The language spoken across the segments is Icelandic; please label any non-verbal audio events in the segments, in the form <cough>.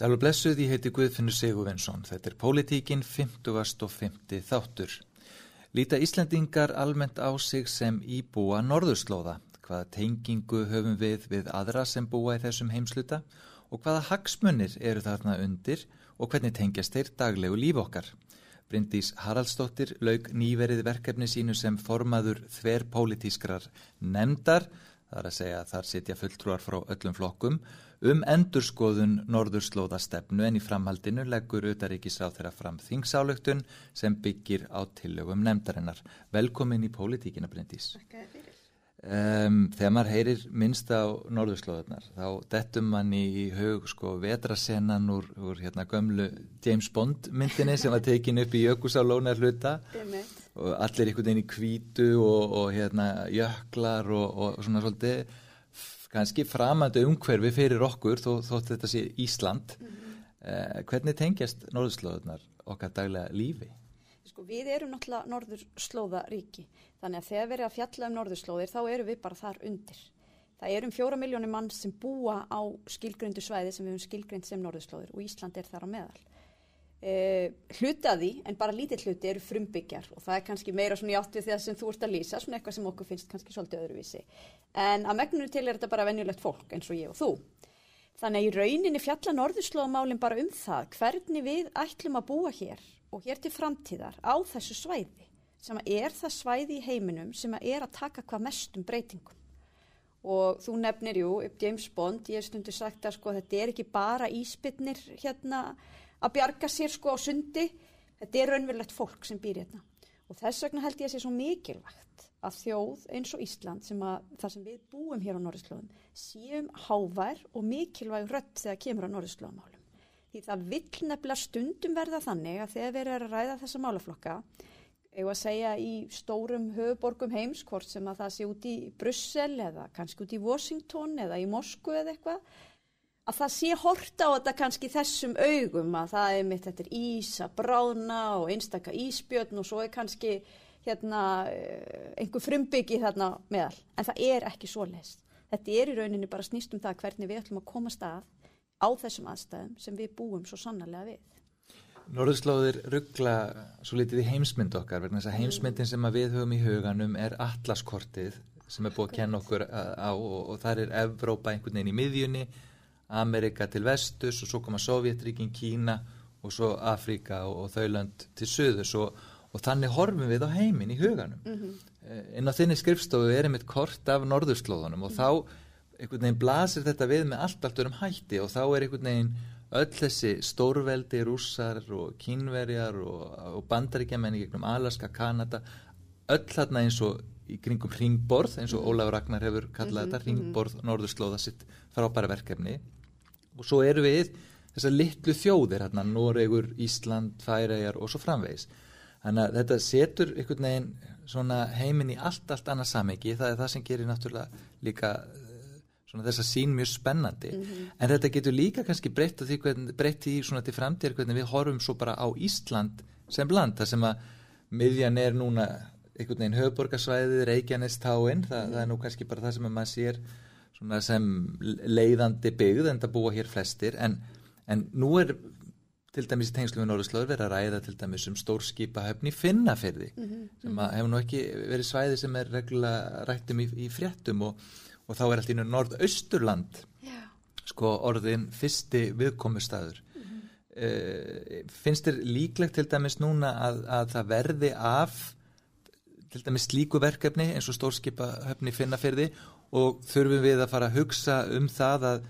Sælu blessuð, ég heiti Guðfinnur Sigurvinsson. Þetta er Pólitíkin 50. og 50. þáttur. Líta Íslandingar almennt á sig sem íbúa norðurslóða. Hvaða tengingu höfum við við aðra sem búa í þessum heimsluta og hvaða hagsmunir eru þarna undir og hvernig tengjast þeir daglegu líf okkar. Bryndís Haraldsdóttir laug nýverið verkefni sínu sem formaður þver pólitískrar nefndar, þar að segja að þar sitja fulltrúar frá öllum flokkum, um endurskoðun norðurslóðastefnu en í framhaldinu leggur utaríkisráð þeirra fram þingsáluktun sem byggir á tillögum nefndarinnar. Velkomin í pólitíkina Bryndís. Um, þegar maður heyrir minnst á norðurslóðunar þá dettum mann í hug sko vetrasennan úr, úr hérna gömlu James Bond myndinni sem var tekin upp í Jökulsálónar hluta og allir einhvern veginn í kvítu og, og hérna jöklar og, og svona svolítið kannski framandi umhverfi fyrir okkur þó, þótt þetta sé Ísland mm -hmm. uh, hvernig tengjast norðurslóðunar okkar daglega lífi? Sko við erum náttúrulega norðurslóðaríki þannig að þegar við erum að fjalla um norðurslóðir þá erum við bara þar undir. Það erum fjóra miljónir mann sem búa á skilgrundu svæði sem við höfum skilgrund sem norðurslóðir og Ísland er þar á meðal. Eh, hlutaði en bara lítið hluti eru frumbyggjar og það er kannski meira svona í átt við það sem þú ert að lýsa, svona eitthvað sem okkur finnst kannski svolítið öðruvísi. En að megnunum til er þetta bara venjulegt fólk eins og ég og þú. Þannig að í rauninni fjalla norðurslóðamálinn bara um það hvernig við ætlum að búa hér og hér til framtíðar á þessu svæði sem er það svæði í heiminum sem er að taka hvað mestum breytingum og þú nefnir jú upp James Bond, ég hef stundu sagt að sko þetta er ekki bara íspilnir hérna að bjarga sér sko á sundi, þetta er raunverulegt fólk sem býr hérna. Og þess vegna held ég að sé svo mikilvægt að þjóð eins og Ísland sem að það sem við búum hér á Norðurslóðum séum hávær og mikilvæg rött þegar kemur á Norðurslóðamálum. Því það vill nefnilega stundum verða þannig að þegar við erum að ræða þessa málaflokka, eða að segja í stórum höfuborgum heims, hvort sem að það sé út í Brussel eða kannski út í Washington eða í Moskvu eða eitthvað, að það sé horta á þetta kannski þessum augum að það er mitt, þetta er ís að brána og einstakka íspjötn og svo er kannski hérna eh, einhver frumbyggi þarna meðal, en það er ekki svo leist. Þetta er í rauninni bara snýst um það hvernig við ætlum að komast að á þessum aðstæðum sem við búum svo sannarlega við. Norðurslóðir ruggla svo litið í heimsmynd okkar vegna þess að heimsmyndin sem að við höfum í huganum er atlaskortið sem er búið að kenna okkur á og, og þar er Evrópa einhvern veginn í miðjunni, Amerika til vestus og svo koma Sovjetríkin, Kína og svo Afríka og, og þauðland til söðus og, og þannig horfum við á heimin í huganum. Mm -hmm. En á þinni skrifstofu er einmitt kort af norðurslóðunum og mm -hmm. þá einhvern veginn blasir þetta við með allt allt um hætti og þá er einhvern veginn öll þessi stórveldi rússar og kínverjar og, og bandaríkjamenni gegnum Alaska, Kanada öll þarna eins og í kringum ringborð eins og -hmm. Ólaf Ragnar hefur kallað mm -hmm. þetta ringborð norðurslóða sitt frábæra verkefni og svo eru við þessar litlu þjóðir hérna Noregur, Ísland, Færæjar og svo framvegis þannig að þetta setur einhvern veginn svona heiminn í allt allt annað samegi það er það sem gerir náttúrulega líka svona þessa sín mjög spennandi mm -hmm. en þetta getur líka kannski breytt breytt í svona til framtíðar hvernig við horfum svo bara á Ísland sem land þar sem að miðjan er núna einhvern veginn höfuborgarsvæðið Reykjanestáin, Þa, mm -hmm. það er nú kannski bara það sem að maður sér sem leiðandi byggð en það búa hér flestir en, en nú er til dæmis í tengslu við Norðurslóður verið að ræða til dæmis um stórskipahöfni finnafyrði mm -hmm. sem að hefur nú ekki verið svæði sem er reglulega rættum í, í fréttum og og þá er allt í norðausturland sko orðin fyrsti viðkomustæður mm -hmm. uh, eh, finnst þér líklegt til dæmis núna að, að það verði af til dæmis slíku verkefni eins og stórskipa höfni finnafyrði og þurfum við að fara að hugsa um það að,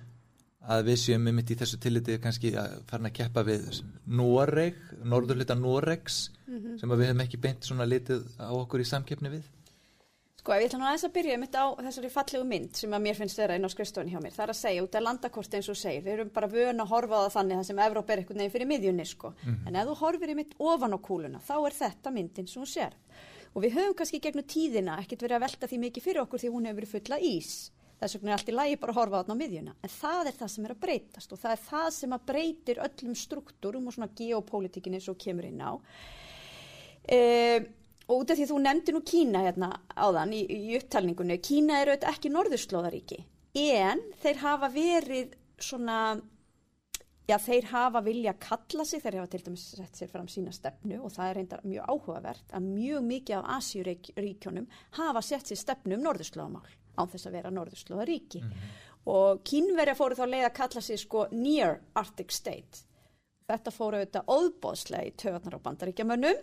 að við séum um mitt í þessu tilliti kannski að fara að keppa við Noreg, norðurlita Noregs mm -hmm. sem við hefum ekki beint svona litið á okkur í samkeppni við Sko, ég ætla nú aðeins að byrja mitt á þessari fallegu mynd sem að mér finnst þeirra inn á skrifstofni hjá mér. Það er að segja út af landakorti eins og segir. Við erum bara vöna að horfa á það þannig það sem Evróp er eitthvað nefn fyrir miðjunni, sko. Mm -hmm. En ef þú horfir í mitt ofan á kúluna, þá er þetta myndin sem hún sér. Og við höfum kannski gegnum tíðina ekkert verið að velta því mikið fyrir okkur því hún hefur verið fulla ís. Þess vegna er allt í lagi bara að horfa á miðjuna. En það er það sem er að breytast og það er það sem að breytir öllum struktúrum og svona geopolítikinni svo kemur inn á. E Og út af því þú nefndi nú Kína hérna áðan í, í upptalningunni, Kína eru ekki norðurslóðaríki en þeir hafa verið svona já, þeir hafa vilja að kalla sig, þeir hafa til dæmis sett sér fram sína stefnu og það er reyndar mjög áhugavert að mjög mikið af Asjuríkjónum hafa sett sér stefnu um norðurslóðamál án þess að vera norðurslóðaríki. Mm -hmm. og kínverja fóru þá leið að kalla sig sko Near Arctic State. Þetta fóru auðvitað óðbóðslega í töðarnar á bandaríkjamönnum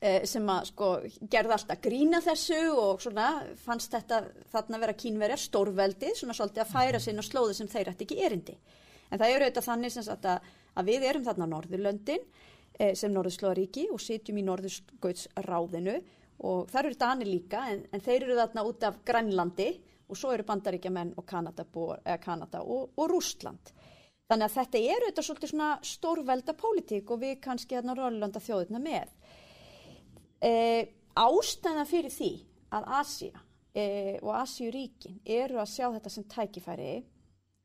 eh, sem að sko gerði alltaf grína þessu og svona fannst þetta þarna vera kínverjar stórveldi svona svolítið að færa sinna slóðu sem þeir ætti ekki erindi En það eru auðvitað þannig sem sagt að, að við erum þarna á Norðurlöndin eh, sem Norðurslóðaríki og sitjum í Norðurskautsráðinu og þar eru Danir líka en, en þeir eru þarna út af Grænlandi og svo eru Bandaríkjaman og Kanada, Kanada og, og Rústland. Þannig að þetta eru auðvitað svolítið svona stórvelda pólitík og við kannski hérna Norðurlanda þjóðuna með. Eh, ástæðan fyrir því að Asia eh, og Asiuríkin eru að sjá þetta sem tækifæri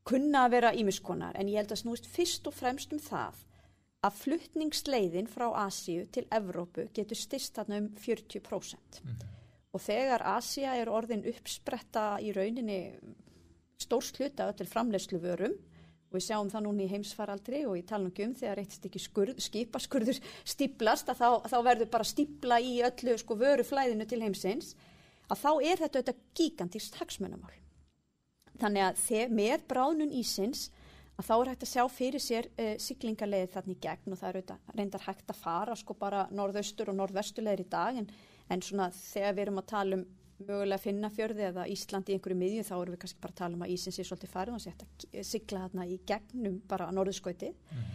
kunna að vera ímiskonar en ég held að snúist fyrst og fremst um það að fluttningsleiðin frá Asíu til Evrópu getur styrst þarna um 40% mm. og þegar Asía er orðin uppspretta í rauninni stórsluta til framlegslu vörum og við sjáum það núna í heimsfaraldri og ég tala um þegar eitt skurð, skipaskurður <laughs> stiplast að þá, þá verður bara stipla í öllu sko vöruflæðinu til heimsins að þá er þetta auðvitað gigantist hagsmunamál þannig að þeir, með bránun ísins að þá er hægt að sjá fyrir sér uh, siglingarleið þannig gegn og það er auðvitað reyndar hægt að fara sko bara norðaustur og norðvestulegur í dag en, en svona þegar við erum að tala um mögulega finnafjörði eða Íslandi í einhverju miðju þá erum við kannski bara að tala um að ísins er svolítið farið og það sé hægt að sigla þarna í gegnum bara norðuskauti mm.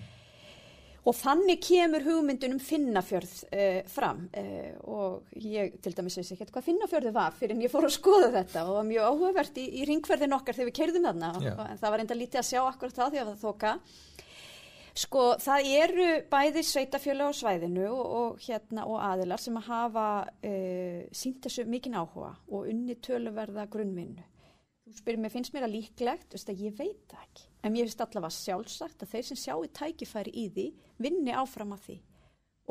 Og þannig kemur hugmyndunum Finnafjörð uh, fram uh, og ég til dæmis veist ekki hvað Finnafjörðu var fyrir en ég fór að skoða þetta og það var mjög áhugavert í, í ringverðin okkar þegar við keirðum þarna og, og það var enda lítið að sjá akkurat þá því að það þóka. Sko það eru bæði sveitafjölu á svæðinu og, og, hérna, og aðilar sem að hafa uh, sínt þessu mikinn áhuga og unni töluverða grunnvinnu. Þú spyrir mér, finnst mér að líklegt, veist að ég veit það ekki. En mér finnst allavega sjálfsagt að þeir sem sjáu tækifæri í því vinni áfram að því.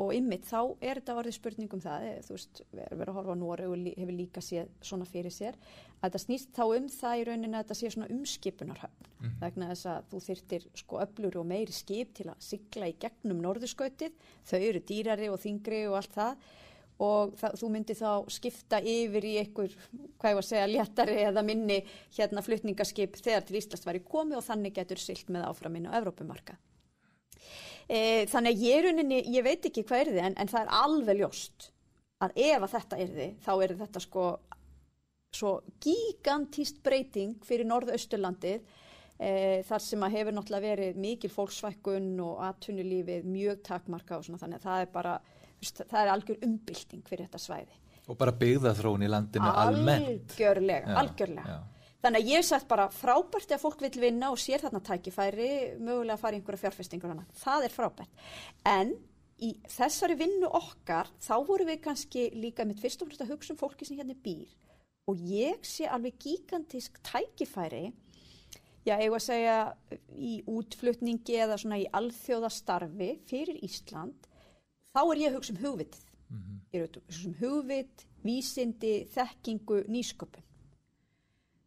Og ymmit þá er þetta orðið spurningum það, eh, þú veist, við erum verið að horfa á Nóri og hefur líka séð svona fyrir sér, að þetta snýst þá um það í rauninni að þetta sé svona umskipunarhöfn. Mm -hmm. Þegna þess að þú þyrtir sko öflur og meiri skip til að sigla í gegnum norðurskautið, þau eru dýrari og þingri og allt það og það, þú myndi þá skipta yfir í einhver, hvað ég var að segja, léttari eða minni hérna flutningaskip þegar til Íslands var í komi og þannig getur silt með áframinn á Evrópumarka. E, þannig að ég, runinni, ég veit ekki hvað er þið en, en það er alveg ljóst að ef að þetta er þið, þá er þetta sko svo gigantíst breyting fyrir norðausturlandið e, þar sem að hefur náttúrulega verið mikil fólksvækkun og atvinnulífið mjög takmarka og svona þannig að það er bara það er algjör umbylting fyrir þetta svæði. Og bara byggðaþróun í landinu almennt. Algjörlega, algjörlega. Já. Þannig að ég sætt bara frábært að fólk vil vinna og sér þarna tækifæri, mögulega að fara í einhverja fjárfestingur hana. Það er frábært. En í þessari vinnu okkar, þá voru við kannski líka mitt fyrst og fremst að hugsa um fólki sem hérna býr. Og ég sé alveg gigantisk tækifæri, já, ég var að segja í útflutningi eða svona í alþjóðastarfi fyrir Ísland þá er ég að hugsa um hugvitið. Mm -hmm. Ég er að hugsa um hugvit, vísindi, þekkingu, nýsköpun.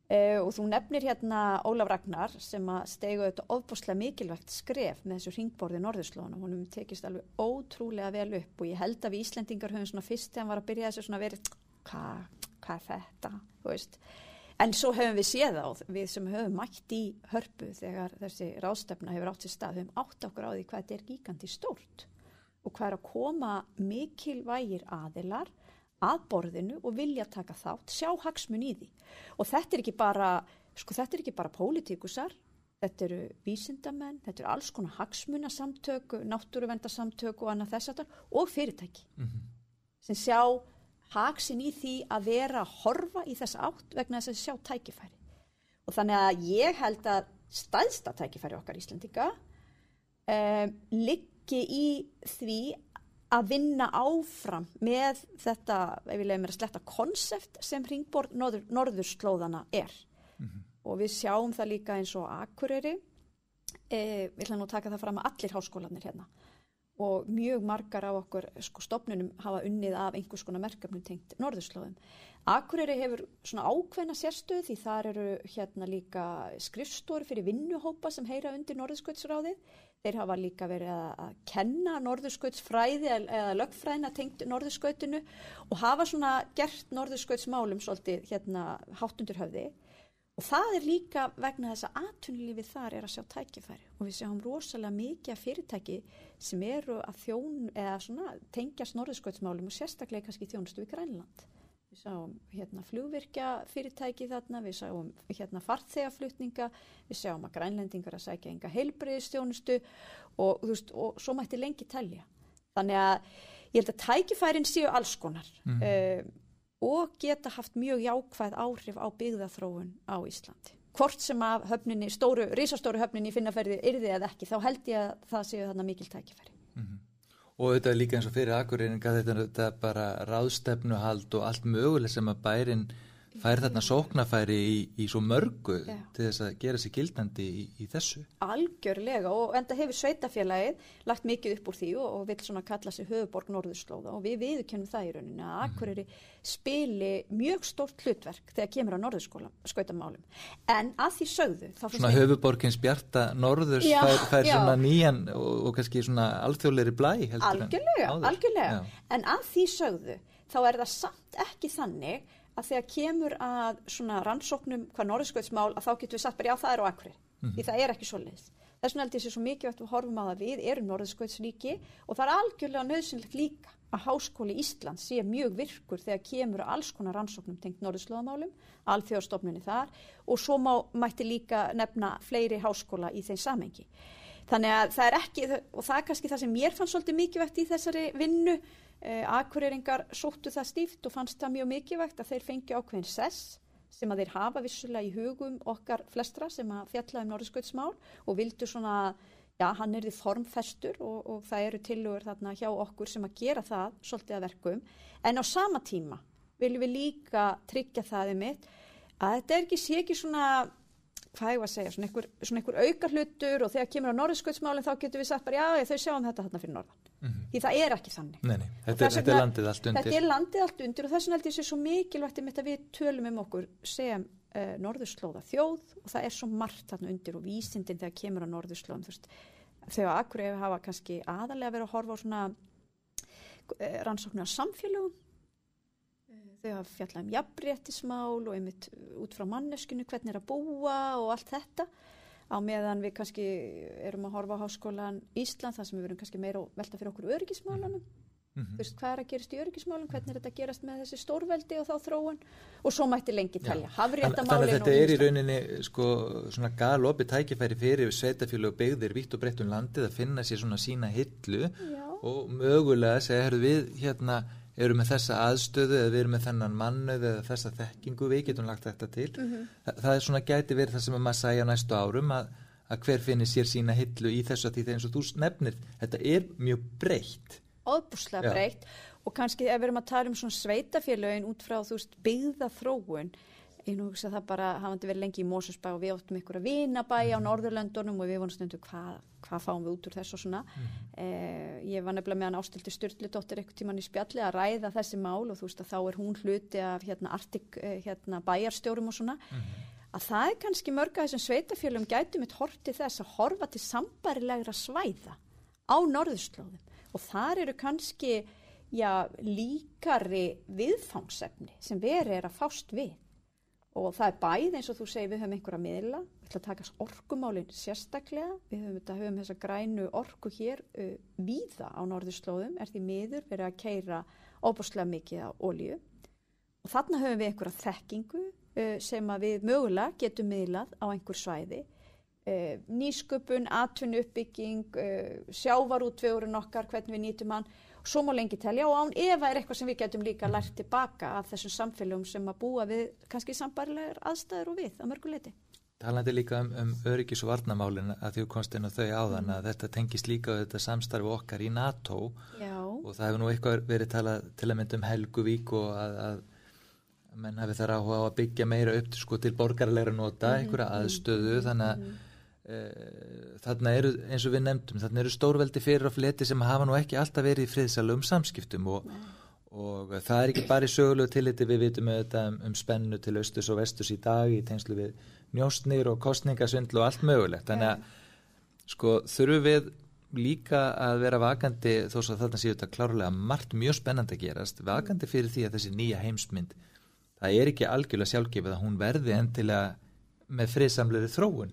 Uh, og þú nefnir hérna Ólaf Ragnar sem að stegu þetta ofbúslega mikilvægt skref með þessu ringborði Norðurslónu. Hún hefði tekist alveg ótrúlega vel upp og ég held að við Íslendingar höfum svona fyrst þegar hann var að byrja þessu svona verið, hvað hva er þetta, þú veist. En svo höfum við séð á, við sem höfum mætt í hörpu þegar þessi rástefna hefur átt sér stað, höfum átt okkur á því hvað þetta er gíkandi stórt og hvað er að koma mikilvægir aðilar að borðinu og vilja taka þátt, sjá hagsmun í því. Og þetta er ekki bara, sko þetta er ekki bara pólitíkusar, þetta eru vísindamenn, þetta eru alls konar hagsmunasamtök, náttúruvendarsamtök og annað þess aftar og fyrirtæki mm -hmm. sem sjá haksin í því að vera að horfa í þess átt vegna þess að sjá tækifæri. Og þannig að ég held að staðsta tækifæri okkar Íslandika um, ligg ekki í því að vinna áfram með þetta, ef ég leiði mér að sletta, konsept sem ringborð norður, norðurslóðana er. Mm -hmm. Og við sjáum það líka eins og Akureyri, e, við ætlum nú að taka það fram að allir háskólanir hérna og mjög margar af okkur sko, stopnunum hafa unnið af einhvers konar merkefnum tengt norðurslóðum. Akureyri hefur svona ákveðna sérstöð því þar eru hérna líka skrifstóri fyrir vinnuhópa sem heyra undir norðurskvöldsráðið þeir hafa líka verið að, kenna norðurskautsfræði eða lögfræðina tengt norðurskautinu og hafa svona gert norðurskautsmálum svolítið hérna háttundur höfði Og það er líka vegna þess að aðtunlífið þar er að sjá tækifæri og við sjáum rosalega mikið fyrirtæki sem eru að þjón eða svona tengjast norðsköldsmálum og sérstaklega kannski þjónustu við Grænland. Við sáum hérna flugvirkja fyrirtæki þarna, við sáum hérna farþegaflutninga, við sáum að grænlendingar að sækja enga heilbriðistjónustu og, veist, og svo mætti lengi telja. Þannig að ég held að tækifærin séu alls konar. Mm. Uh, og geta haft mjög jákvæð áhrif á byggðathróun á Íslandi. Hvort sem að höfninni, stóru, risastóru höfninni finnaferði yrði eða ekki, þá held ég að það séu þarna mikil tækifæri. Mm -hmm. Og er líka eins og fyrir þetta, þetta er bara ráðstefnuhald og allt möguleg sem að bærin fær þarna sóknafæri í, í svo mörgu Já. til þess að gera sér gildandi í, í þessu. Algjörlega og enda hefur sveitafélagið lagt mikið upp úr því og, og vil svona kalla sér höfuborg Norðurslóða og við viðkennum það í rauninni að Akureyri mm. spili mjög stórt hlutverk þegar kemur á Norðurskóla skautamálum. En að því sögðu Svona höfuborgins bjarta Norðurs já, fær, fær svona nýjan og, og kannski svona alþjóðleiri blæ Algjörlega, algjörlega. En að því sögðu þá er það samt ekki þannig að þegar kemur að svona rannsóknum hvað norðskvöldsmál að þá getur við sagt bara já það er á akkurir mm -hmm. því það er ekki svo leiðis. Þess vegna held ég sé svo mikið að við horfum á það við erum norðskvöldsríki og það er algjörlega nöðsynlegt líka að Háskóli Ísland sé mjög virkur þegar kemur að alls konar rannsóknum tengt norðslóðamálum, alþjóðstofnunni þar og svo má, mætti líka nefna fleiri háskóla í þeim samengi. Þannig að það er ekki, og það er kannski það sem mér fann svolítið mikilvægt í þessari vinnu Akureyringar sóttu það stíft og fannst það mjög mikilvægt að þeir fengi ákveðin sess sem að þeir hafa vissulega í hugum okkar flestra sem að fjalla um norðsköldsmál og vildu svona, já hann er því formfestur og, og það eru tilugur þarna hjá okkur sem að gera það svolítið að verkum. En á sama tíma viljum við líka tryggja það um mitt að þetta er ekki sé ekki svona hvað ég var að segja, svona einhver, einhver auka hlutur og þegar kemur á norðsköldsmálinn þá getur við sagt bara já, þau sjáum þetta hérna fyrir norðan mm -hmm. því það er ekki þannig nei, nei. Þetta, er, þetta er landið allt undir þetta er landið allt undir og þess vegna held ég sé svo mikilvægt að við tölum um okkur sem uh, norðurslóða þjóð og það er svo margt þarna undir og vísindin þegar kemur á norðurslóðan þegar akkur hefur hafa kannski aðalega verið að horfa á svona uh, rannsóknar samfélögum þau hafa fjallað um jafnréttismál og einmitt út frá manneskinu hvernig er að búa og allt þetta á meðan við kannski erum að horfa á háskólan Ísland þar sem við verum kannski meira velta fyrir okkur öryggismálunum. Mm -hmm. þú veist hvað er að gerast í öryggismálum? Hvernig er þetta að gerast með þessi stórveldi og þá þróun? Og svo mætti lengi telja. Þannig að þetta er í rauninni sko svona galopi tækifæri fyrir sveitafjölu og byggðir vitt og breytt um landið að finna sér svona sína hillu og mögulega segja við hérna eru með þessa aðstöðu eða við erum með þennan mannuð eða þessa þekkingu, við getum lagt þetta til. Mm -hmm. Þa, það er svona gæti verið það sem maður sæja næstu árum að, að hver finnir sér sína hillu í þessu að því þegar eins og þú nefnir þetta er mjög breytt. Óbúslega breytt. Og kannski ef við erum að tala um svona sveitafélögin út frá þú veist byggða þróun ég nú hugsa það bara, hafandi verið lengi í Mósusbæ og við óttum ykkur að vinabæ á Norðurlöndunum og við vonum stundu hvað hva fáum við út úr þessu? og svona. Mm. eh, ég var nefnilega með hann ástildi styrlidóttir eitthvað tíman í spjalli að ræða þessi mál og þú veist að þá er hún hluti af hérna artik, eh, hérna bæjarstjórum og svona. Mm. að það er kannski mörga þessum sveitafjölum gætum eitt horti þess að horfa til sambarilegra svæða á Norðurslóðum. Og þar eru kannski já, líkari viðfangsefni sem verið er að fást við og það er bæð eins og þú segir við höfum einhverja miðla, við ætlum að taka orkumálinn sérstaklega, við höfum, þetta, höfum þessa grænu orku hér uh, víða á norðurslóðum, er því miður verið að keira óbúslega mikið á ólíu og þarna höfum við einhverja þekkingu uh, sem við mögulega getum miðlað á einhver svæði. Uh, nýsköpun, atvinnu uppbygging uh, sjávarútvegurinn okkar, hvernig við nýtum hann svo má lengi telja og án efa er eitthvað sem við getum líka lært tilbaka af þessum samfélagum sem að búa við kannski sambarilegar aðstæður og við á mörguleiti. Talandi líka um, um öryggis og varnamálin að því komst inn á þau áðan mm. að þetta tengist líka á þetta samstarfu okkar í NATO Já. og það hefur nú eitthvað verið talað til að mynda um Helguvík og að, að menn hafi þar áhuga á að byggja meira upp sko, til borgarleira nota, mm. einhverja aðstöðu þannig að mm Eh, þarna eru, eins og við nefndum þarna eru stórveldi fyrir og fleti sem hafa nú ekki alltaf verið í friðsalum samskiptum og, og það er ekki bara í sögulegu tilliti við vitum auðvitað um, um spennu til austus og vestus í dag í tengslu við njóstnir og kostningasvindlu og allt mögulegt þannig að Sko þurfum við líka að vera vakandi þó að þarna séu þetta klárlega margt mjög spennandi að gerast, vakandi fyrir því að þessi nýja heimsmynd, það er ekki algjörlega sjálfgefið að hún verði endilega með friðsamleiri þróun.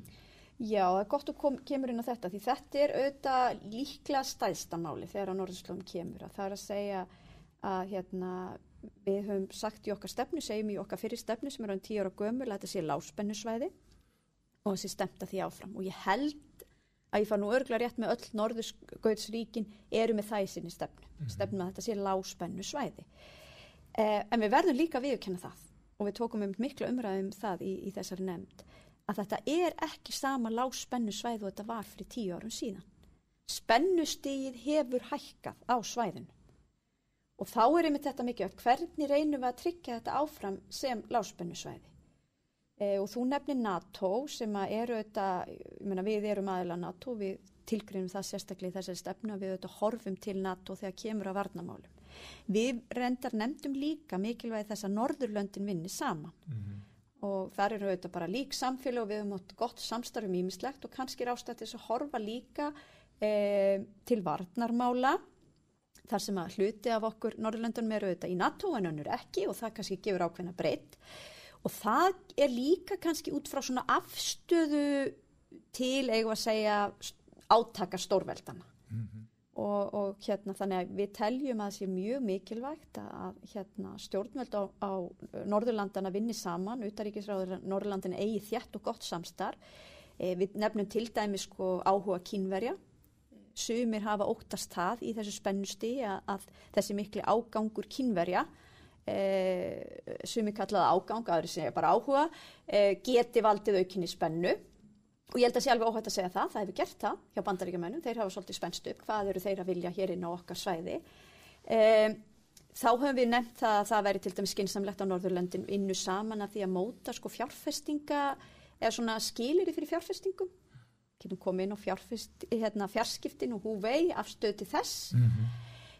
Já, það er gott að kom, kemur inn á þetta því þetta er auðvitað líklega stæðstamáli þegar á Norðurslóðum kemur að það er að segja að hérna, við höfum sagt í okkar stefnu, segjum í okkar fyrir stefnu sem er á tíu ára gömur að þetta sé láspennusvæði og þessi stemta því áfram og ég held að ég far nú örgla rétt með öll norðurskautsríkin eru með það í sinni stefnu, mm -hmm. stefnu að þetta sé láspennu svæði. Eh, en við verðum líka viðkynna það og við tókum um miklu umræðum það í, í þessari nefnd að þetta er ekki sama láspennu svæði og þetta var fyrir tíu árum síðan. Spennustíð hefur hækkað á svæðinu og þá er einmitt þetta mikið upp hvernig reynum við að tryggja þetta áfram sem láspennu svæði. E, og þú nefnir NATO sem eru auðvitað, ég meina við erum aðeila NATO, við tilgrynum það sérstaklega í þessari stefnu að við auðvitað horfum til NATO þegar kemur að varnamálum. Við reyndar nefndum líka mikilvægi þess að Norðurlöndin vinni saman mm -hmm. Og þar eru auðvitað bara lík samfélag og við höfum átt gott samstarfum ímislegt og kannski er ástættið að horfa líka e, til varnarmála þar sem að hluti af okkur Norðurlöndunum eru auðvitað í NATO en önnur ekki og það kannski gefur ákveðna breytt og það er líka kannski út frá svona afstöðu til eigum að segja átaka stórveldana mm -hmm. Og, og hérna þannig að við teljum að það sé mjög mikilvægt að hérna, stjórnveld á, á Norðurlandana vinni saman, utaríkisráður Norðurlandin eigi þjætt og gott samstarf. E, við nefnum til dæmi sko áhuga kínverja. Sumir hafa óttast það í þessu spennusti að, að þessi mikli ágangur kínverja Eh, sumi kallaða ágang, aðri segja bara áhuga, eh, geti valdið aukinni spennu og ég held að sé alveg óhætt að segja það, það hefur gert það hjá bandaríkjumennum, þeir hafa svolítið spennst upp, hvað eru þeir að vilja hér inn á okkar svæði. Eh, þá höfum við nefnt það að það veri til dæmis skinsamlegt á Norðurlöndin innu saman að því að móta sko fjárfestinga eða svona skilir fyrir fjárfestingum, getum komið inn á hérna, fjarskiptin og húvei afstöð til þess. Mm -hmm.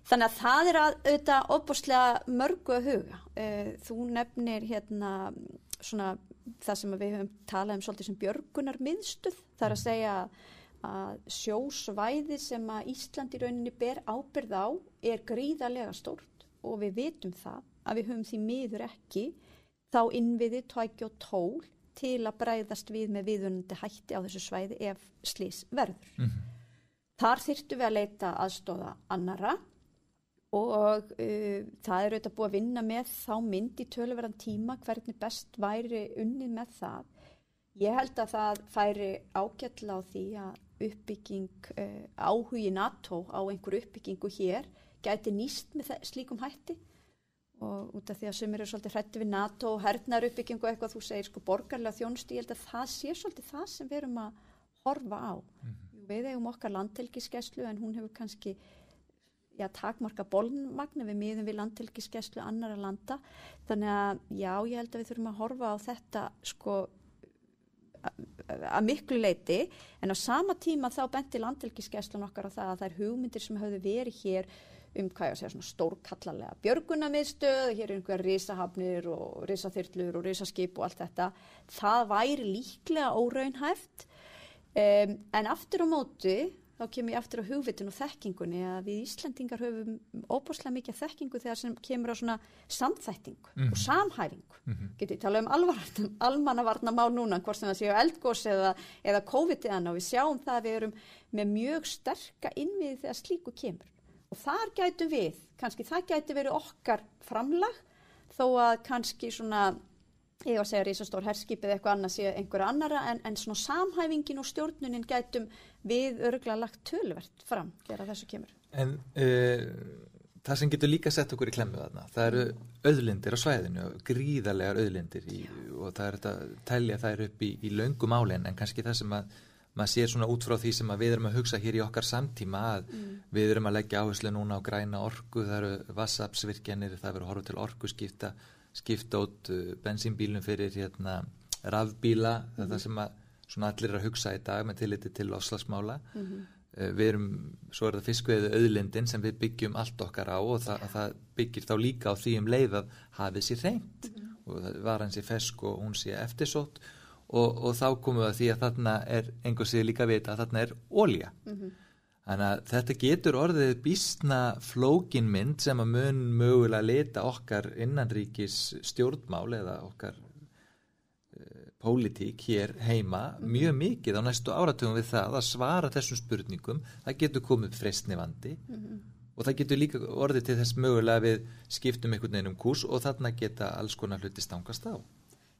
Þannig að það er að auðvitað óbúslega mörgu að huga. Eh, þú nefnir hérna svona það sem við höfum talað um svolítið sem björgunar miðstuð. Það er að segja að sjósvæði sem að Ísland í rauninni ber ábyrð á er gríðarlega stórt og við vitum það að við höfum því miður ekki þá innviði, tæki og tól til að breyðast við með viðunandi hætti á þessu svæði ef slís verður. Mm -hmm. Þar þyrtu við að leita aðstóða annara og uh, það er auðvitað búið að vinna með þá mynd í töluverðan tíma hvernig best væri unnið með það. Ég held að það færi ágætla á því að uppbygging uh, áhugi NATO á einhver uppbyggingu hér gæti nýst með slíkum hætti og út af því að sumir eru svolítið hrætti við NATO og hernar uppbyggingu eitthvað þú segir sko borgarlega þjónustu, ég held að það sé svolítið það sem við erum að horfa á. Mm -hmm. Við eigum okkar landhelgiskeslu en hún hefur kannski já, takmarka bólnmagna við miðum við landtelkiskeslu annara landa. Þannig að já, ég held að við þurfum að horfa á þetta sko að miklu leiti en á sama tíma þá benti landtelkiskeslan okkar á það að það er hugmyndir sem hafðu verið hér um hvað ég að segja svona stórkallarlega björgunamiðstöð, hér er einhverja risahafnir og risaþyrlur og risaskip og allt þetta, það væri líklega óraunhæft. Um, en aftur á móti þá kemur ég aftur á hugvitun og þekkingunni að við Íslandingar höfum óbúslega mikið þekkingu þegar sem kemur á svona samþætting mm -hmm. og mhm. samhæfingu. Mm -hmm. Getur ég tala um almannavarna má núna, hvort sem það séu eldgós eða, eða COVID-19 og við sjáum það að við erum með mjög sterka innviði þegar slíku kemur. Og þar gætu við, kannski það gæti verið okkar framlag þó að kannski svona ég var að segja risastór herskip eða eitthvað annað sé einhverja annara en, en svona samhæfingin og stjórnunin gætum við örgulega lagt tölvert fram þegar þessu kemur. En uh, það sem getur líka sett okkur í klemmu þarna, það eru auðlindir á svæðinu, gríðarlegar auðlindir í, og það er þetta að telja þær upp í, í löngum álinn en kannski það sem að maður sér svona út frá því sem við erum að hugsa hér í okkar samtíma að mm. við erum að leggja áherslu núna á græna orku, það eru vassapsvirkjanir, það verður horf til orku skipta út uh, bensínbílum fyrir hérna, rafbíla mm -hmm. þetta sem að svona allir að hugsa í dag með tilliti til oslagsmála mm -hmm. uh, við erum, svo er það fiskveðu auðlindin sem við byggjum allt okkar á og það, það byggir þá líka á því um leið að hafið sér reynd mm -hmm. og það var hans í fesk og hún sé eftirsótt og, og þá komum við að því að þarna er einhver sig líka vita að þarna er ólja. Þannig að þetta getur orðið býstna flókinmynd sem að mun mögulega leta okkar innanríkis stjórnmál eða okkar uh, pólitík hér heima mjög mikið á næstu áratugum við það að svara þessum spurningum. Það getur komið freistni vandi mm -hmm. og það getur líka orðið til þess mögulega við skiptum einhvern veginn um kurs og þarna geta alls konar hluti stangast á.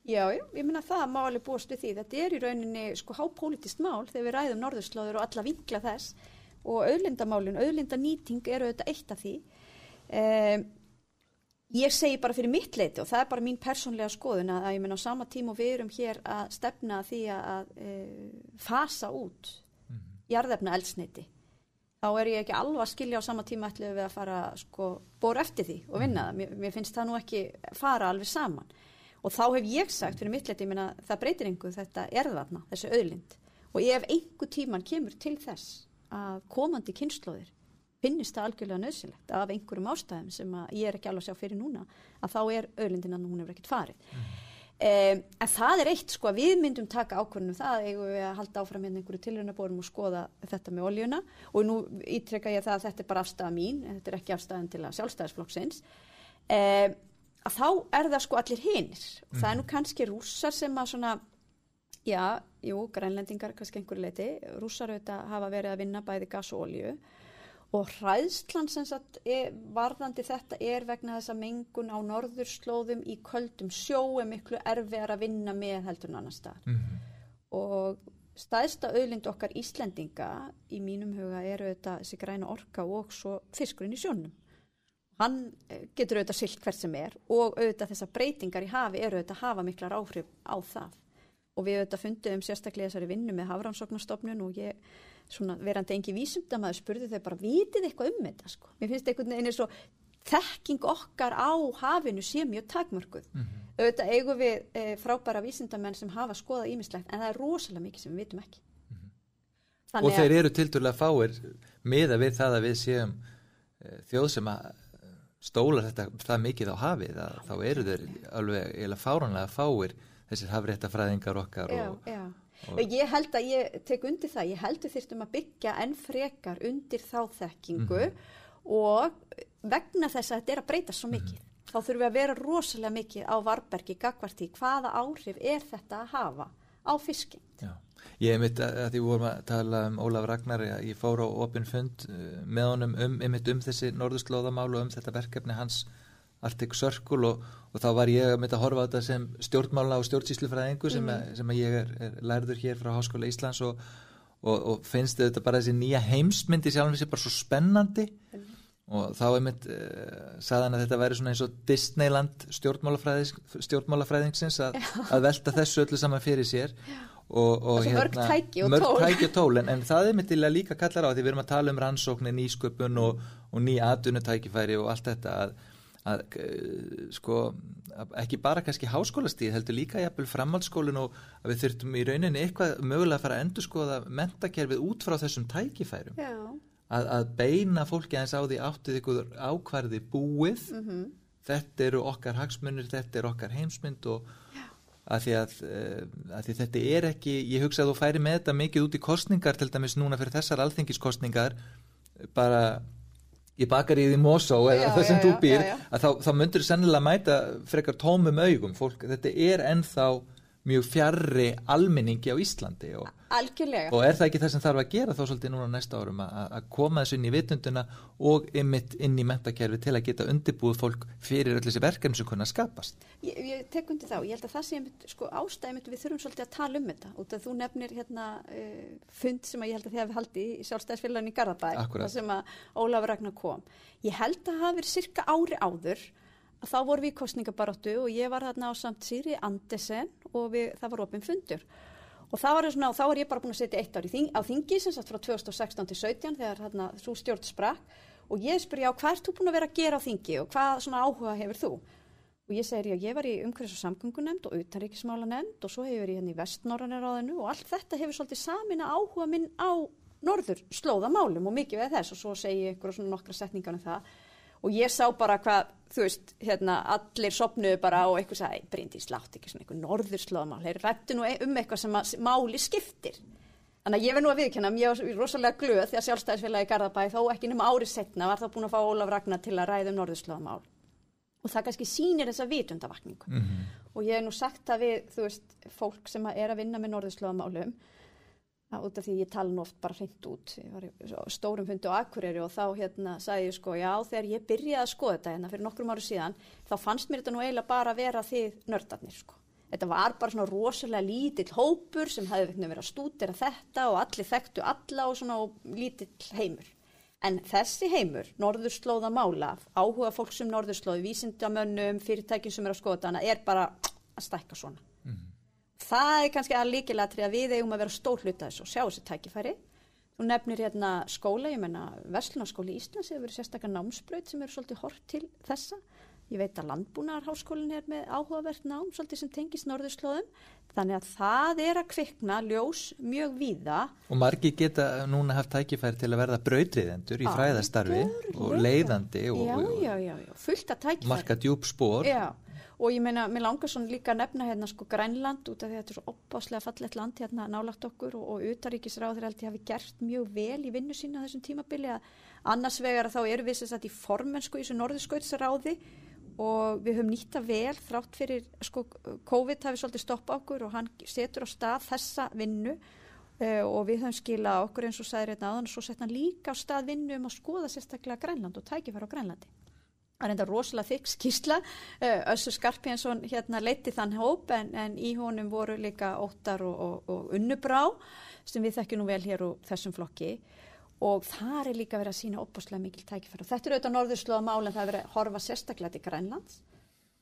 Já, ég minna það máli búast við því. Þetta er í rauninni sko hápolítist mál þegar við ræðum norðurslóður og alla vinkla þess og auðlindamálin, auðlindanýting eru auðvitað eitt af því. Um, ég segi bara fyrir mitt leiti og það er bara mín persónlega skoðun að, að ég minna á sama tíma og við erum hér að stefna því að, að e, fasa út mm -hmm. jarðefna eldsneiti. Þá er ég ekki alvað að skilja á sama tíma ætlum við að fara sko bór eftir því og vinna það. Mér, mér finnst það nú ekki fara alveg saman og þá hef ég sagt fyrir mittleiti að það breytir einhver þetta erðvarna, þessu auðlind og ef einhver tíman kemur til þess að komandi kynnslóðir finnist það algjörlega nöðsilegt af einhverjum ástæðum sem ég er ekki alveg að sjá fyrir núna að þá er auðlindin að hún hefur ekkert farið mm. um, en það er eitt sko að við myndum taka ákvörnum það eigum við að halda áfram hérna einhverju tilhörnabórum og skoða þetta með oljuna. Og nú ítrekka ég það að þetta er bara afstæða mín þetta er ekki afstæðan til að sjálfstæðisflokksins. Um, að þá er það sko allir hinnir og það er nú kannski rússar sem að svona já, jú, grænlendingar kannski einhverju leiti, rússar auðvitað hafa verið að vinna bæði gas og olju og hræðslan sem sagt er, varðandi þetta er vegna þessa mengun á norðurslóðum í köldum sjó er miklu erfiðar að vinna með heldur en annar stað. Mm -hmm. og staðsta auðlind okkar Íslendinga í mínum huga er auðvitað þessi græna orka og svo fiskurinn í sjónum. Hann eh, getur auðvitað silt hvert sem er og auðvitað þessar breytingar í hafi eru auðvitað að hafa miklar áhrif á það og við auðvitað fundum um sérstaklega þessari vinnu með hafrannsóknarstofnun og ég svona verandi engi vísumdamaður spurði þau bara vitið eitthvað um þetta sko mér finnst einhvern veginn eins og þekking okkar á hafinu sé mjög takmörguð mm -hmm. auðvitað eigum við e, frábæra vísindamenn sem hafa skoðað ímislegt en það er rosalega mikið sem við vitum ekki mm -hmm. Og þeir eru til dærulega fáir miða við það að við séum e, þjóð sem að stólar þetta það mikið á hafið að þá eru þeir alveg fáranlega fáir þessir hafréttafræðingar okkar já, og, já. Og ég held að ég tek undir það, ég heldur þyrstum að byggja enn frekar undir þá þekkingu mm -hmm. og vegna þess að þetta er að breyta svo mikið mm -hmm. þá þurfum við að vera rosalega mikið á varbergi, gagvarti, hvaða áhrif er þetta að hafa á fisking Já Ég hef mitt að, að því vorum að tala um Ólaf Ragnar, ég fór á opin fund uh, með honum um, um, um þessi norðurslóðamál og um þetta verkefni hans Arctic Circle og, og þá var ég að mynda að horfa á þetta sem stjórnmála og stjórnsýslufræðingu sem, mm. sem að ég er, er lærður hér frá Háskóla Íslands og, og, og finnst þetta bara þessi nýja heimsmyndi sjálf þessi bara svo spennandi. Mm. og þá er mitt uh, saðan að þetta væri svona eins og Disneyland stjórnmálafræðingsins að, að velta þessu öllu saman fyrir sér. Já. Og, og hérna, mörg tæki og tól, tæki og tól. En, en það er myndilega líka kallar á því við erum að tala um rannsóknir, nýsköpun og, og ný aðdunutækifæri og allt þetta að, að eh, sko ekki bara kannski háskólastíð heldur líka jafnvel framhaldsskólin og að við þurftum í rauninni eitthvað mögulega að fara að endur skoða mentakerfið út frá þessum tækifærum. Að, að beina fólki aðeins á því áttið ykkur ákvarði búið. Mm -hmm. þetta eru okkar hagsmunir, þetta eru okkar heimsmynd og að því að, eh, að því þetta er ekki, ég hugsa að þú færi með þetta mikið út í kostningar til dæmis núna fyrir þessar alþingiskostningar bara í bakaríði Mosó eða það sem já, þú býr já, já, að þá, þá myndur sennilega mæta frekar tómum augum, fólk, þetta er ennþá mjög fjarrri almenningi á Íslandi og, og er það ekki það sem þarf að gera þá svolítið núna næsta árum að koma þessu inn í vitunduna og ymitt inn í mentakerfi til að geta undirbúið fólk fyrir öll þessi verkefni sem kunna skapast. Ég, ég tek undir þá, ég held að það sé sko, ástæðið við þurfum svolítið að tala um þetta. Af þú nefnir hérna uh, fund sem ég held að þið hefði haldið í sjálfstæðisfélagin í Garðabæ það sem að Ólafur Ragnar kom. Ég held að það hafi verið cirka ári áður þá voru við í kostningabaróttu og ég var þarna á samt Sýri Andesen og við, það var opinn fundur. Og var svona, þá er ég bara búin að setja eitt ár þing, á þingi sem sagt frá 2016 til 17 þegar þarna svo stjórn sprakk. Og ég spyr já hvað ert þú búin að vera að gera á þingi og hvað svona áhuga hefur þú? Og ég segir já ég var í umhverfis og samgöngunemnd og utanríkismála nefnd og svo hefur ég hérna í vestnorranir og allt þetta hefur svolítið samin að áhuga minn á norður slóðamálum og mikið við þess. Og svo segi ég ykkur og svona nokkra setningar um það og ég sá bara hvað, þú veist, hérna, allir sopnuðu bara og eitthvað sagði, Bryndís, látt ekki svona eitthvað norðurslóðamál, þeir rættu nú um eitthvað sem að, máli skiptir. Þannig að ég verð nú að viðkjanna, ég var rosalega glöð því að sjálfstæðisfélagi Garðabæ þó ekki nema árið setna var þá búin að fá Ólaf Ragnar til að ræða um norðurslóðamál. Og það kannski sýnir þessa vitundavakningu. Mm -hmm. Og ég hef nú sagt það við, þú veist, fólk sem er að vinna með norðurslóðamálum út af því ég tala nú oft bara hreint út ég var í stórum fundi á Akureyri og þá hérna sagði ég sko já þegar ég byrjaði að skoða þetta hérna fyrir nokkrum áru síðan þá fannst mér þetta nú eiginlega bara að vera þið nördarnir sko. Þetta var bara svona rosalega lítill hópur sem hefði verið að stúdera þetta og allir þekktu alla og svona og lítill heimur. En þessi heimur, norðurslóða mála áhuga fólk sem norðurslóði, vísindamönnum fyrirtækjum sem er að skoða þetta er bara að stækka svona það er kannski að líkilatri að við eigum að vera stór hluta þessu og sjá þessi tækifæri. Þú nefnir hérna skóla, ég menna Vestlunarskóli í Íslands hefur verið sérstaklega námsbröð sem eru svolítið hort til þessa. Ég veit að landbúnaðarháskólinn er með áhugavert nám svolítið sem tengist norðurslóðum. Þannig að það er að kvikna ljós mjög víða. Og margi geta núna haft tækifæri til að verða brautriðendur í fræðastarfi og leiðandi og, já, já, já, fullt að tækifæri. Marka djúb spór. Já og ég meina, mér langar svona líka að nefna hérna sko Grænland út af því að þetta er svo opbáslega fallet land hérna nálagt okkur og, og utaríkisráður held ég hafi gert mjög vel í vinnu sína þessum tímabili að annars vegar að þá eru við þess að í formensku í þessu norðurskautsráði og við höfum nýtta vel þrátt fyrir sko COVID hafi svolítið stoppað okkur og hann setur á stað þessa vinnu uh, og við höfum skilað okkur eins og sagði hérna aðan og svo sett hann líka á stað vinnu um að skoða sérstaklega Grænland og tækifæra á Grænlandi Það er enda rosalega þykk skísla, Össur Skarpjensson hérna leiti þann hóp en, en í honum voru líka óttar og, og, og unnubrá sem við þekkjum nú vel hér úr þessum flokki og það er líka verið að sína opbáslega mikil tækifæra. Þetta er auðvitað norðurslóða mál en það er verið að horfa sérstaklega til Grænlands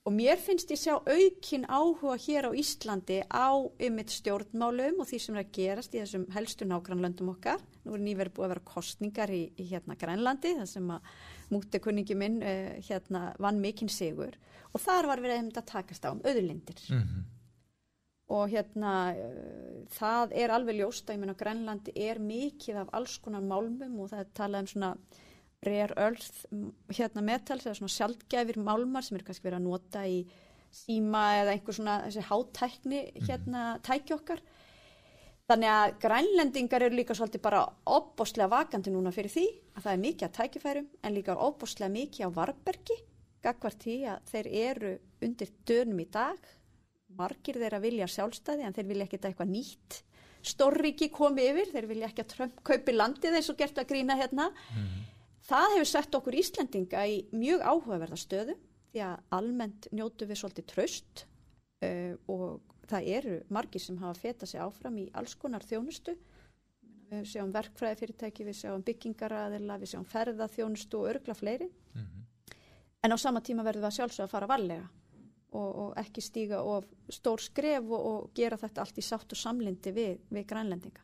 og mér finnst ég sjá aukin áhuga hér á Íslandi á ymitt stjórnmálum og því sem er að gerast í þessum helstu nágrannlöndum okkar. Nú er nýverið búið að vera kostningar í, í hérna Grænlandi það sem að mútekunningi minn uh, hérna vann mikinn sigur og þar var við að takast á um öðurlindir mm -hmm. og hérna uh, það er alveg ljóst að ég menna Grænlandi er mikið af alls konar málmum og það er talað um svona rare earth hérna metals eða svona sjálfgæfir málmar sem er kannski verið að nota í síma eða einhver svona þessi hátækni mhm. hérna mm -hmm. tæki okkar Þannig að grænlendingar eru líka svolítið bara óbúslega vakandi núna fyrir því að það er mikið að tækifærum en líka óbúslega mikið á varbergi gagvart því að þeir eru undir dönum í dag. Margir þeirra vilja sjálfstæði en þeir vilja ekkert eitthvað nýtt stórriki komi yfir, þeir vilja ekki að Trump kaupi landið eins og gert að grína hérna. Mm. það hefur sett okkur Íslendinga í mjög áhugaverða stöðu því að almennt njótu við svolítið tröst uh, og það eru margir sem hafa fetað sig áfram í alls konar þjónustu. Við sjáum verkfræðifyrirtæki, við sjáum byggingaraðila, við sjáum ferðaþjónustu og örgla fleiri. Mm -hmm. en á sama tíma verðum við að sjálfsögða að fara varlega og, og ekki stíga of stór skref og, og gera þetta allt í sátt og samlindi við, við grænlendinga.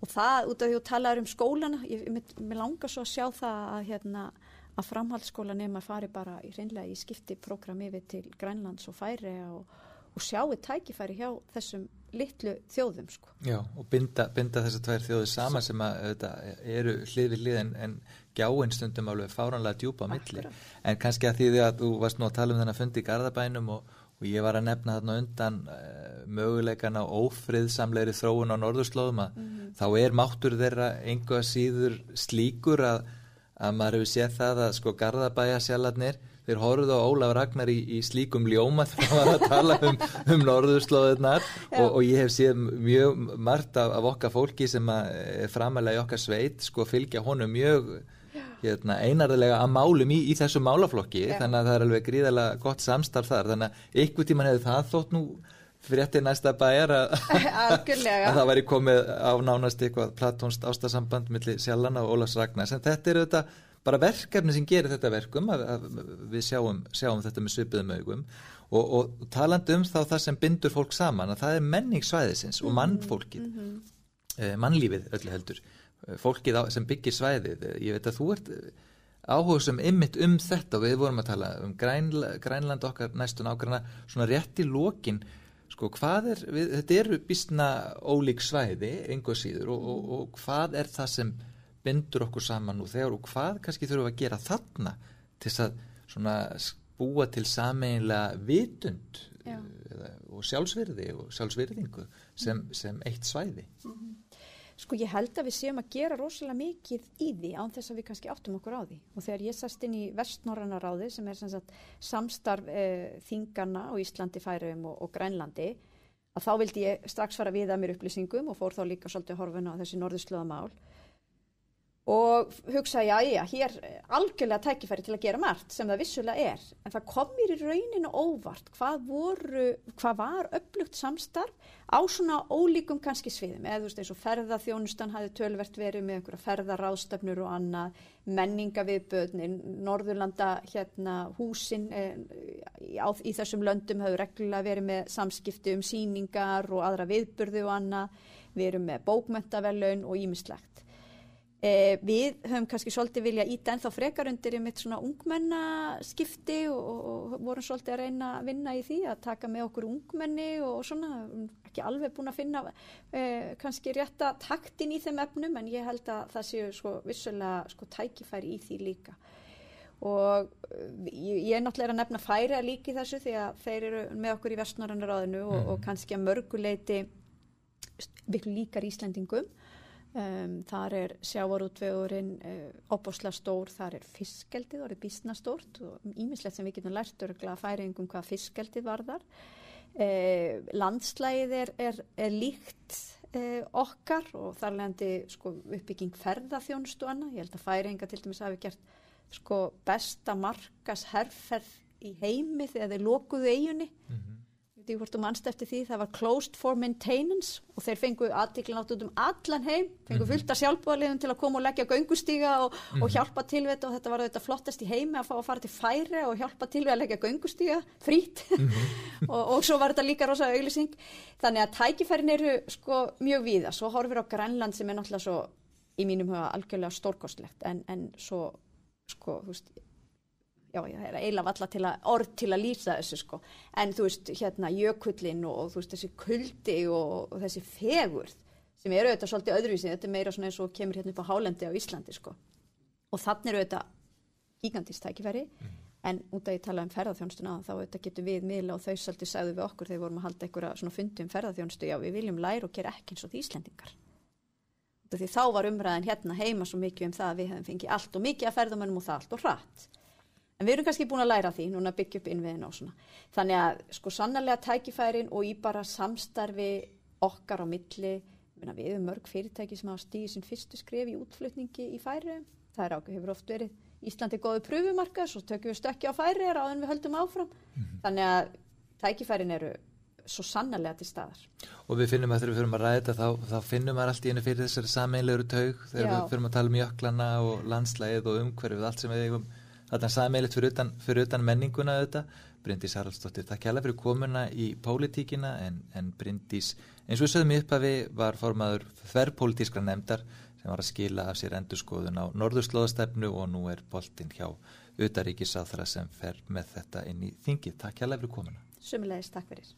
Og það, út af því að tala um skólana, ég, ég langar svo að sjá það að hérna að framhaldsskóla nema fari bara í reynlega í skipti program yfir til Grænlands og Færi og og sjáu tækifæri hjá þessum litlu þjóðum sko. Já og binda, binda þessar tvær þjóður sama sem að þetta, eru hlið við hlið en, en gjáinn stundum alveg fáranlega djúpa á milli en kannski að því að þú varst nú að tala um þennan fundi í Garðabænum og, og ég var að nefna þarna undan uh, möguleikana ófriðsamleiri þróun á norðurslóðum að mm -hmm. þá er máttur þeirra einhvað síður slíkur að, að maður hefur séð það að sko Garðabæja sjaladnir þeir horfðu á Ólaf Ragnar í, í slíkum ljóma þegar hann var að tala um, um norðurslóðunar og, og ég hef séð mjög margt af, af okkar fólki sem er framalega í okkar sveit sko fylgja honum mjög hérna, einarðilega að málum í, í þessu málaflokki. Já. þannig að það er alveg gríðalega gott samstarf þar. Þannig að ykkur tíman hefur það þótt nú eftir næsta bæjar að, <laughs> að það væri komið á nánast eitthvað platónst ástasamband millir Sjallana og Ólafs Ragnars. En þetta er auðvitað bara verkefni sem gerir þetta verkum að, að við sjáum, sjáum þetta með svipiðum augum og, og talandi um þá það sem bindur fólk saman að það er menningssvæðisins og mhm, mannfólkið. mm -hmm. eh, mannlífið öllu heldur. Eh, fólkið á, sem byggir svæðið. Eh, ég veit að þú ert eh, áhuga sem ymmit um þetta og við vorum að tala um Grænla, Grænland okkar næstun ágrana svona rétt í lokin. Sko hvað er, við, þetta eru bísna ólík svæði, einhver síður og, og, og hvað er það sem bindur okkur saman nú þegar og hvað kannski þurfum við að gera þarna til að svona búa til sameinlega vitund eða, og sjálfsvirði og sjálfsvirðingu sem, sem eitt svæði. Sko ég held að við séum að gera rosalega mikið í því án þess að við kannski áttum okkur á því. Og þegar ég sast inn í vestnorrana ráði sem er sem sagt, samstarf eh, þingana á Íslandi, Færiðum og, og Grænlandi að þá vildi ég strax fara við að mér upplýsingum og fór þá líka svolítið horfuna á þessi norðurslöðamál og hugsa já, já, hér eh, algjörlega tækifæri til að gera margt sem það vissulega er, en það kom mér í rauninu óvart hvað voru, hvað var upplugt samstarf á svona ólíkum kannski sviðum, eða þú veist eins og ferðaþjónustan hafi tölvert verið með einhverja ferðaráðstefnur og annað, menningaviðböðnir, Norðurlanda hérna húsin e, á, í þessum löndum hafi reglulega verið með samskipti um síningar og aðra viðburði og annað, við erum með bókmentavelun og ímislegt. Eh, við höfum kannski svolítið vilja íta ennþá frekar undir í mitt svona ungmennaskipti og, og, vorum svolítið að reyna að vinna í því að taka með okkur ungmenni og, svona ekki alveg búin að finna eh, kannski rétta taktin í þeim efnum en ég held að það séu sko vissulega sko tækifæri í því líka og ég, ég er náttúrulega að nefna líka í þessu því að þeir eru með okkur í vestnorrannaráðinu og, Mhm. og kannski að mörguleiti viklu líkar Íslendingum um, þar er sjávarútvegurinn uh, opbóslega stór, þar er fiskeldið orðið bísna stórt og ímislegt sem við getum lært örgla að færingum hvað fiskeldið varðar. Uh, landslægið er, er, er líkt uh, okkar og þar leðandi sko, uppbygging ferðaþjónustu og annað, ég held að færinga til dæmis hafi gert sko, besta markas herrferð í heimi þegar þeir lokuðu eiginni veit ég hvort þú mannst eftir því, það var closed for maintenance og þeir fengu aðtíklin átt út um allan heim, fengu fullt af sjálfbúðaliðum til að koma og leggja göngustíga og, og hjálpa til við þetta og þetta var þetta flottast í heimi að fá að fara til færi og hjálpa til við að leggja göngustíga frít <laughs> og, og svo var þetta líka rosa auglýsing. Þannig að tækifærin eru sko mjög víða, svo horfir á Grænland sem er náttúrulega svo í mínum huga algjörlega stórkostlegt en, en svo sko, þú veist já, það er eiginlega valla til að orð til að lýsa þessu sko, en þú veist hérna jökullin og, og þú veist þessi kuldi og, og þessi fegurð sem eru auðvitað svolítið öðruvísi, þetta er meira svona eins og kemur hérna upp á hálendi á Íslandi sko. Og þannig eru auðvitað gigantist tækifæri en út að ég tala um ferðarþjónustuna þá auðvitað getur við miðla og þau svolítið sagðu við okkur þegar við vorum að halda einhverja svona fundi um ferðarþjónustu, já við viljum læra og gera ekki eins og því af því þá var umræðin hérna heima svo mikið um það að við hefum fengið allt og mikið að ferðamönnum og það allt og hratt En við erum kannski búin að læra því, núna að byggja upp innviðin og svona. Þannig að sko sannarlega tækifærin og í bara samstarfi okkar á milli, við erum mörg fyrirtæki sem hafa stíðið sín fyrstu skref í útflutningi í færi. Það er ákveð, hefur oft verið Íslandi góðu pröfumarka, svo tökum við stökki á færi áður en við höldum áfram. Þannig að tækifærin eru svo sannarlega til staðar. Og við finnum að þegar við fyrir að ræða þetta þá, þá finnum við allt í einu fyrir þessari sameinlegur taug þegar Já. við fyrir að tala um jöklana og landslæðið og umhverfið, allt sem við eigum þetta sameinlegt fyrir utan, fyrir utan menninguna þetta. Bryndís Haraldsdóttir, takk hjá fyrir komuna í pólitíkina en, en Bryndís, eins og við sögum upp að við var formaður þverrpólitískra nefndar sem var að skila af sér endurskoðun á norðurslóðastefnu og nú er boltinn hjá utaríkisáþra sem fer með þetta inn í þingið. Takk hjá fyrir komuna. Sumulegis, takk fyrir.